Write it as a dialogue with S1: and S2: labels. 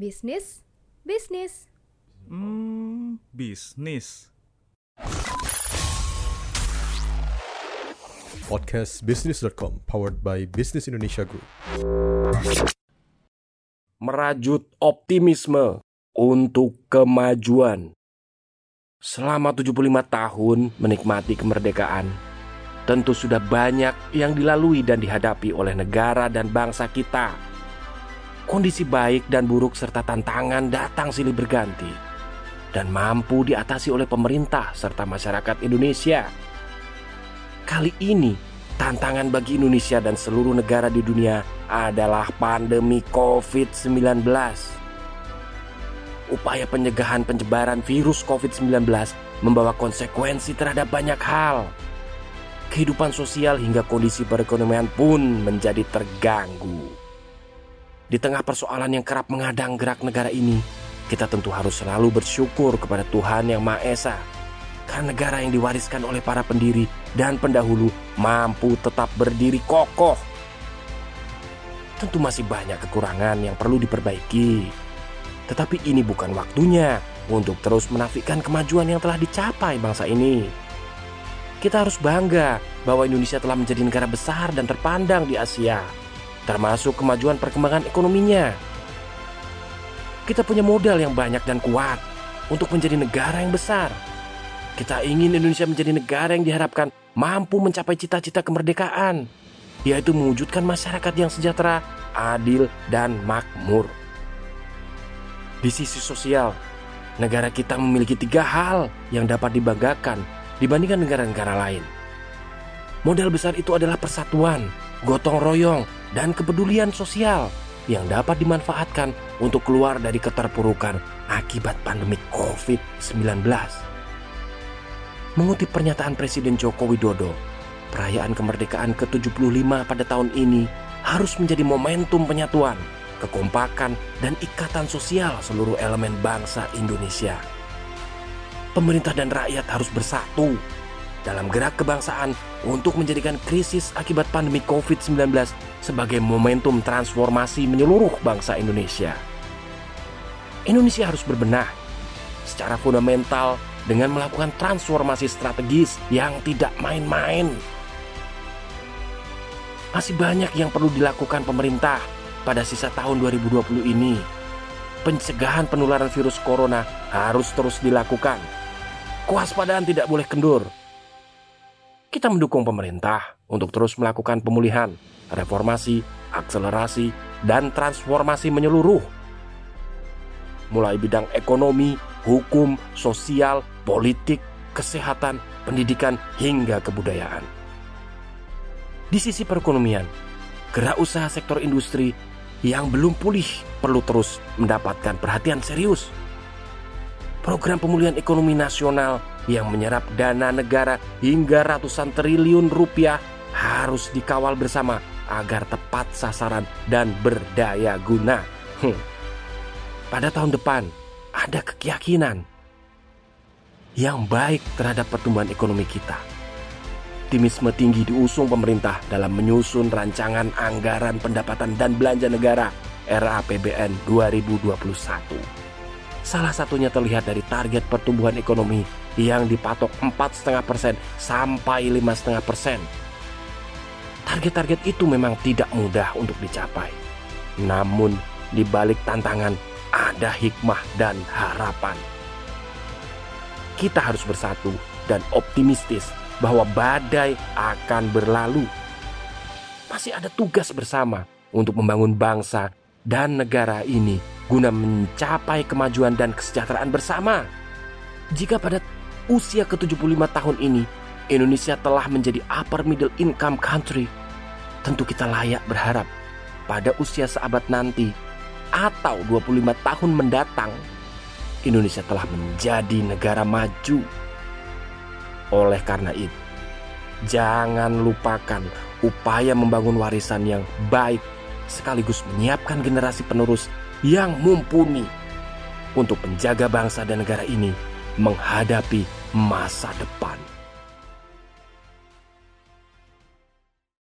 S1: Bisnis, bisnis.
S2: Hmm, bisnis.
S3: Podcast Business.com powered by Business Indonesia Group.
S4: Merajut optimisme untuk kemajuan. Selama 75 tahun menikmati kemerdekaan, tentu sudah banyak yang dilalui dan dihadapi oleh negara dan bangsa kita Kondisi baik dan buruk serta tantangan datang silih berganti dan mampu diatasi oleh pemerintah serta masyarakat Indonesia. Kali ini, tantangan bagi Indonesia dan seluruh negara di dunia adalah pandemi COVID-19. Upaya pencegahan penyebaran virus COVID-19 membawa konsekuensi terhadap banyak hal. Kehidupan sosial hingga kondisi perekonomian pun menjadi terganggu. Di tengah persoalan yang kerap mengadang gerak negara ini, kita tentu harus selalu bersyukur kepada Tuhan Yang Maha Esa. Karena negara yang diwariskan oleh para pendiri dan pendahulu mampu tetap berdiri kokoh. Tentu masih banyak kekurangan yang perlu diperbaiki. Tetapi ini bukan waktunya untuk terus menafikan kemajuan yang telah dicapai bangsa ini. Kita harus bangga bahwa Indonesia telah menjadi negara besar dan terpandang di Asia termasuk kemajuan perkembangan ekonominya. Kita punya modal yang banyak dan kuat untuk menjadi negara yang besar. Kita ingin Indonesia menjadi negara yang diharapkan mampu mencapai cita-cita kemerdekaan, yaitu mewujudkan masyarakat yang sejahtera, adil, dan makmur. Di sisi sosial, negara kita memiliki tiga hal yang dapat dibanggakan dibandingkan negara-negara lain. Modal besar itu adalah persatuan, gotong royong, dan kepedulian sosial yang dapat dimanfaatkan untuk keluar dari keterpurukan akibat pandemi COVID-19. Mengutip pernyataan Presiden Joko Widodo, perayaan kemerdekaan ke-75 pada tahun ini harus menjadi momentum penyatuan, kekompakan, dan ikatan sosial seluruh elemen bangsa Indonesia. Pemerintah dan rakyat harus bersatu dalam gerak kebangsaan untuk menjadikan krisis akibat pandemi COVID-19 sebagai momentum transformasi menyeluruh bangsa Indonesia. Indonesia harus berbenah secara fundamental dengan melakukan transformasi strategis yang tidak main-main. Masih banyak yang perlu dilakukan pemerintah pada sisa tahun 2020 ini. Pencegahan penularan virus corona harus terus dilakukan. Kewaspadaan tidak boleh kendur kita mendukung pemerintah untuk terus melakukan pemulihan, reformasi, akselerasi, dan transformasi menyeluruh. Mulai bidang ekonomi, hukum, sosial, politik, kesehatan, pendidikan, hingga kebudayaan. Di sisi perekonomian, gerak usaha sektor industri yang belum pulih perlu terus mendapatkan perhatian serius. Program pemulihan ekonomi nasional yang menyerap dana negara hingga ratusan triliun rupiah harus dikawal bersama agar tepat sasaran dan berdaya guna. Hmm. Pada tahun depan, ada keyakinan yang baik terhadap pertumbuhan ekonomi kita. Optimisme tinggi diusung pemerintah dalam menyusun rancangan anggaran pendapatan dan belanja negara RAPBN 2021. Salah satunya terlihat dari target pertumbuhan ekonomi yang dipatok 4,5 persen sampai 5,5 persen. Target-target itu memang tidak mudah untuk dicapai. Namun, di balik tantangan ada hikmah dan harapan. Kita harus bersatu dan optimistis bahwa badai akan berlalu. Masih ada tugas bersama untuk membangun bangsa dan negara ini guna mencapai kemajuan dan kesejahteraan bersama. Jika pada usia ke-75 tahun ini Indonesia telah menjadi upper middle income country, tentu kita layak berharap pada usia seabad nanti atau 25 tahun mendatang Indonesia telah menjadi negara maju. Oleh karena itu, jangan lupakan upaya membangun warisan yang baik sekaligus menyiapkan generasi penerus yang mumpuni untuk menjaga bangsa dan negara ini menghadapi masa depan.